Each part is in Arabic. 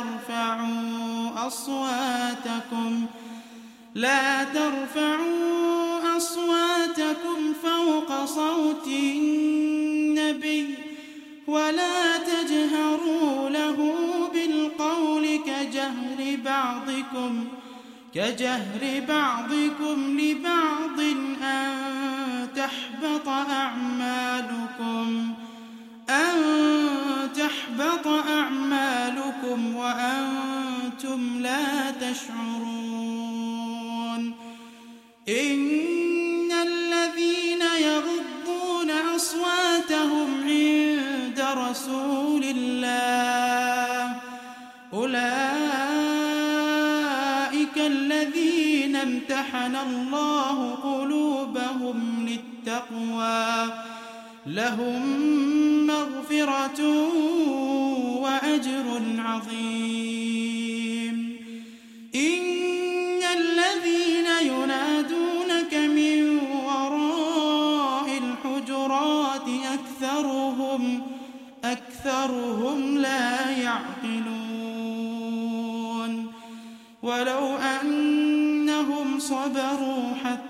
ترفعوا أصواتكم. لا ترفعوا أصواتكم فوق صوت النبي ولا تجهروا له بالقول كجهر بعضكم كجهر بعضكم لبعض أن تحبط أعمالكم. أن تحبط أعمالكم وأنتم لا تشعرون إن الذين يغضون أصواتهم عند رسول الله أولئك الذين امتحن الله قلوبهم للتقوى لهم مغفرة وأجر عظيم. إن الذين ينادونك من وراء الحجرات أكثرهم أكثرهم لا يعقلون. ولو أنهم صبروا حتى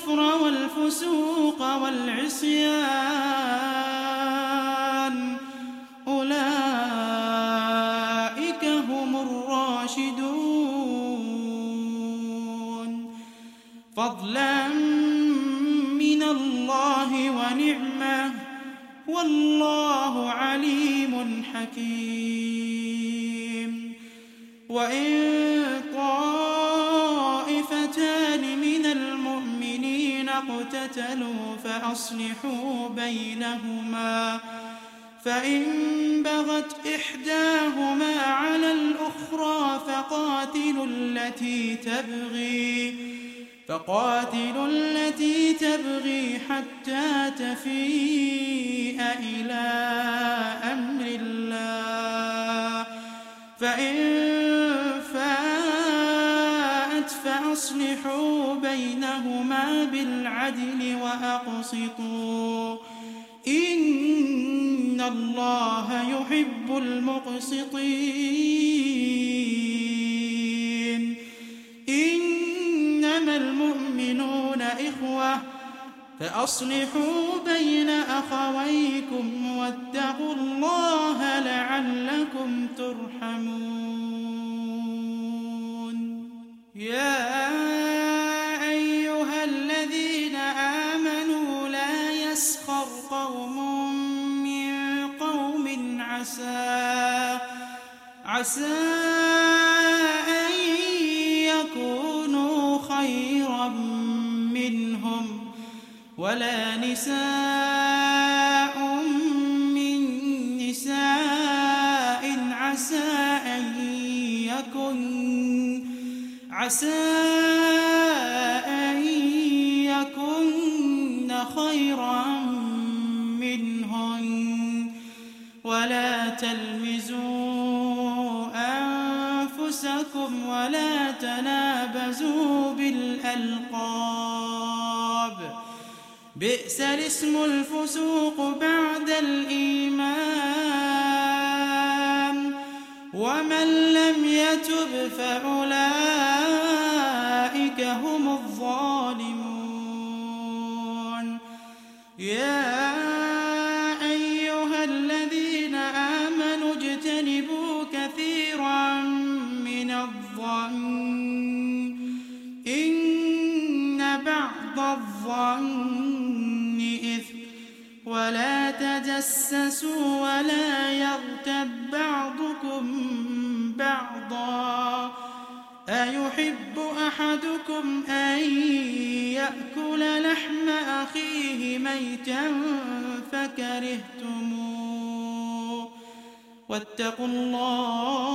الكفر والفسوق والعصيان. أولئك هم الراشدون. فضلا من الله ونعمة. والله عليم حكيم. وإن طائفتان اقتتلوا فأصلحوا بينهما فإن بغت إحداهما على الأخرى فقاتلوا التي تبغي فقاتلوا التي تبغي حتى تفيء إلى أمر الله فإن فاءت فأصلحوا بينهما بالعدل وأقسطوا. إن الله يحب المقسطين. إنما المؤمنون إخوة فأصلحوا بين أخويكم واتقوا الله لعلكم ترحمون. يا عسى أن يكونوا خيرا منهم ولا نساء من نساء عسى أن يكن عسى أن يكن خيرا منهن ولا أنفسكم ولا تنابزوا بالألقاب. بئس الاسم الفسوق بعد الإيمان. ومن لم يتب فأولئك الظن إن بعض الظن إثم. ولا تجسسوا ولا يغتب بعضكم بعضا. أيحب أحدكم أن يأكل لحم أخيه ميتا فكرهتموه. واتقوا الله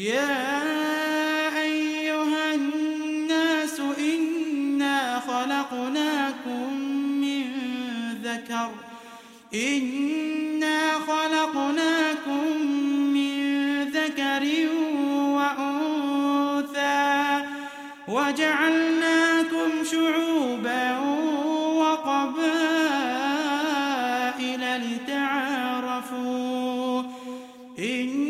يا أيها الناس إنا خلقناكم من ذكر. إنا خلقناكم من ذكر وأنثى وجعلناكم شعوبا وقبائل لتعارفوا. إن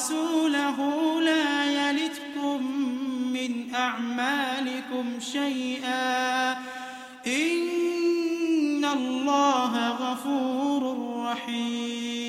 ورسوله لا يلتكم من أعمالكم شيئا. إن الله غفور رحيم.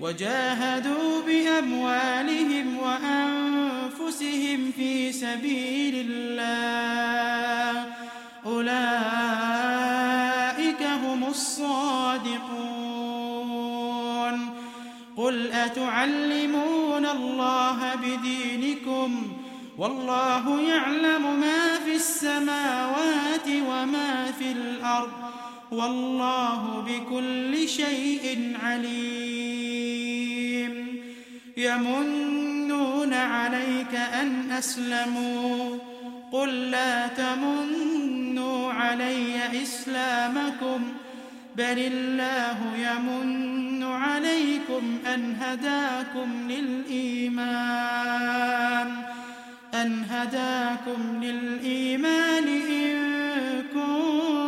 وجاهدوا بأموالهم وأنفسهم في سبيل الله. أولئك هم الصادقون. قل أتعلمون الله بدينكم؟ والله يعلم ما في السماوات وما في الأرض. والله بكل شيء عليم. يمنون عليك أن أسلموا. قل لا تمنوا علي إسلامكم. بل الله يمن عليكم أن هداكم للإيمان. أن هداكم للإيمان إن كنتم